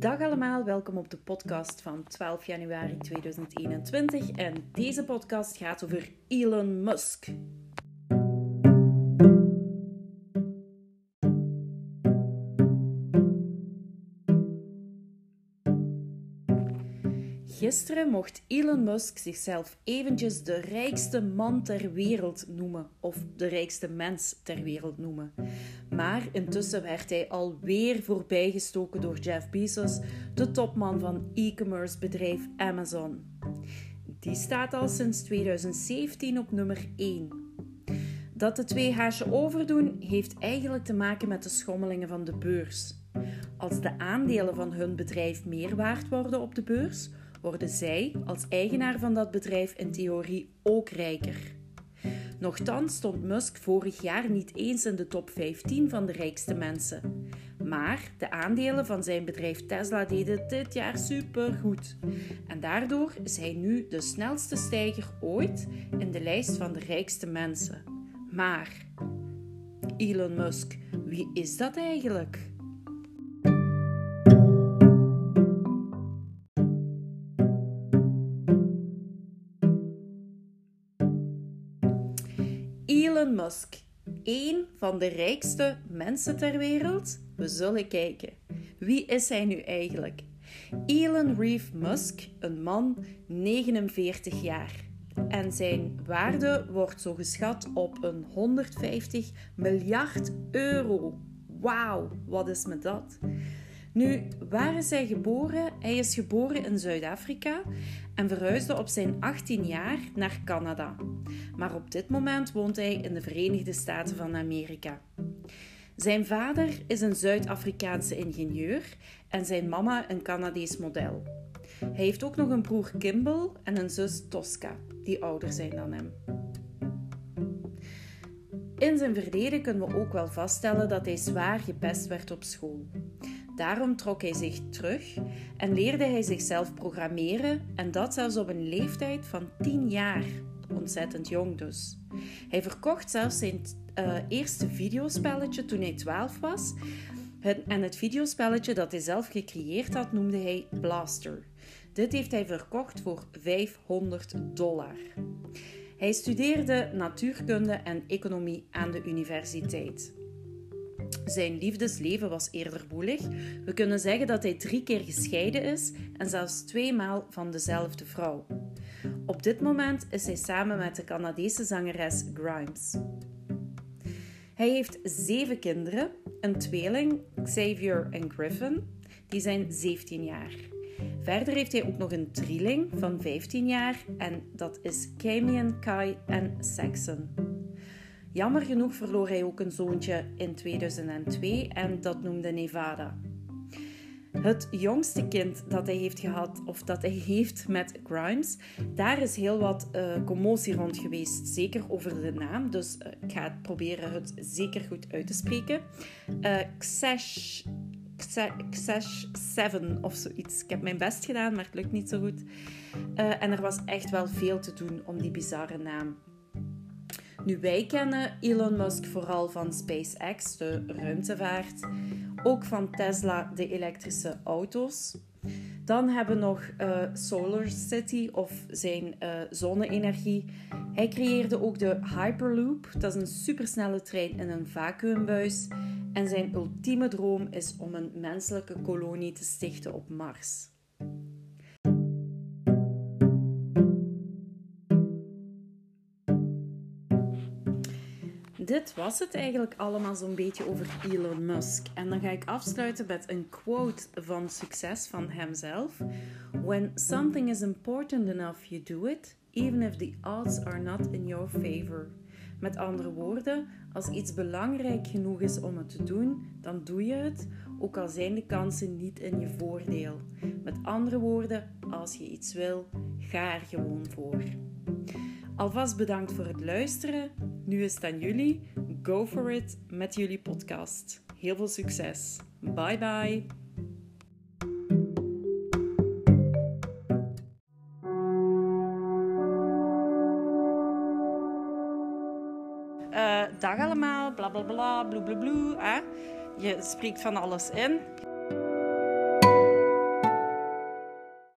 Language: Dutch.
Dag allemaal, welkom op de podcast van 12 januari 2021. En deze podcast gaat over Elon Musk. Gisteren mocht Elon Musk zichzelf eventjes de rijkste man ter wereld noemen, of de rijkste mens ter wereld noemen. Maar intussen werd hij alweer voorbijgestoken door Jeff Bezos, de topman van e-commerce bedrijf Amazon. Die staat al sinds 2017 op nummer 1. Dat de twee haasje overdoen, heeft eigenlijk te maken met de schommelingen van de beurs. Als de aandelen van hun bedrijf meer waard worden op de beurs, worden zij als eigenaar van dat bedrijf in theorie ook rijker. Nochtans stond Musk vorig jaar niet eens in de top 15 van de rijkste mensen. Maar de aandelen van zijn bedrijf Tesla deden dit jaar supergoed. En daardoor is hij nu de snelste stijger ooit in de lijst van de rijkste mensen. Maar Elon Musk, wie is dat eigenlijk? Elon Musk, één van de rijkste mensen ter wereld? We zullen kijken. Wie is hij nu eigenlijk? Elon Reeve Musk, een man 49 jaar. En zijn waarde wordt zo geschat op een 150 miljard euro. Wauw, wat is met dat? Nu, waar is hij geboren? Hij is geboren in Zuid-Afrika en verhuisde op zijn 18 jaar naar Canada. Maar op dit moment woont hij in de Verenigde Staten van Amerika. Zijn vader is een Zuid-Afrikaanse ingenieur en zijn mama een Canadees model. Hij heeft ook nog een broer Kimball en een zus Tosca, die ouder zijn dan hem. In zijn verleden kunnen we ook wel vaststellen dat hij zwaar gepest werd op school. Daarom trok hij zich terug en leerde hij zichzelf programmeren en dat zelfs op een leeftijd van 10 jaar. Ontzettend jong dus. Hij verkocht zelfs zijn uh, eerste videospelletje toen hij 12 was. En het videospelletje dat hij zelf gecreëerd had noemde hij Blaster. Dit heeft hij verkocht voor 500 dollar. Hij studeerde natuurkunde en economie aan de universiteit. Zijn liefdesleven was eerder woelig. We kunnen zeggen dat hij drie keer gescheiden is en zelfs tweemaal van dezelfde vrouw. Op dit moment is hij samen met de Canadese zangeres Grimes. Hij heeft zeven kinderen, een tweeling, Xavier en Griffin, die zijn 17 jaar. Verder heeft hij ook nog een drieling van 15 jaar en dat is Camion, Kai en Saxon. Jammer genoeg verloor hij ook een zoontje in 2002 en dat noemde Nevada. Het jongste kind dat hij heeft gehad, of dat hij heeft met Grimes, daar is heel wat uh, commotie rond geweest. Zeker over de naam, dus uh, ik ga het proberen het zeker goed uit te spreken. Uh, Xesh, Xesh 7 of zoiets. Ik heb mijn best gedaan, maar het lukt niet zo goed. en er was echt wel veel te doen om die bizarre naam nu, wij kennen Elon Musk vooral van SpaceX, de ruimtevaart, ook van Tesla, de elektrische auto's. Dan hebben we nog uh, Solar City of zijn uh, zonne-energie. Hij creëerde ook de Hyperloop, dat is een supersnelle trein in een vacuümbuis. En zijn ultieme droom is om een menselijke kolonie te stichten op Mars. Dit was het eigenlijk allemaal zo'n beetje over Elon Musk. En dan ga ik afsluiten met een quote van succes van hemzelf. When something is important enough, you do it, even if the odds are not in your favor. Met andere woorden, als iets belangrijk genoeg is om het te doen, dan doe je het, ook al zijn de kansen niet in je voordeel. Met andere woorden, als je iets wil, ga er gewoon voor. Alvast bedankt voor het luisteren. Nu is het aan jullie. Go for it met jullie podcast. Heel veel succes. Bye bye. Uh, dag allemaal, bla bla bla, bla bla bla. Je spreekt van alles in.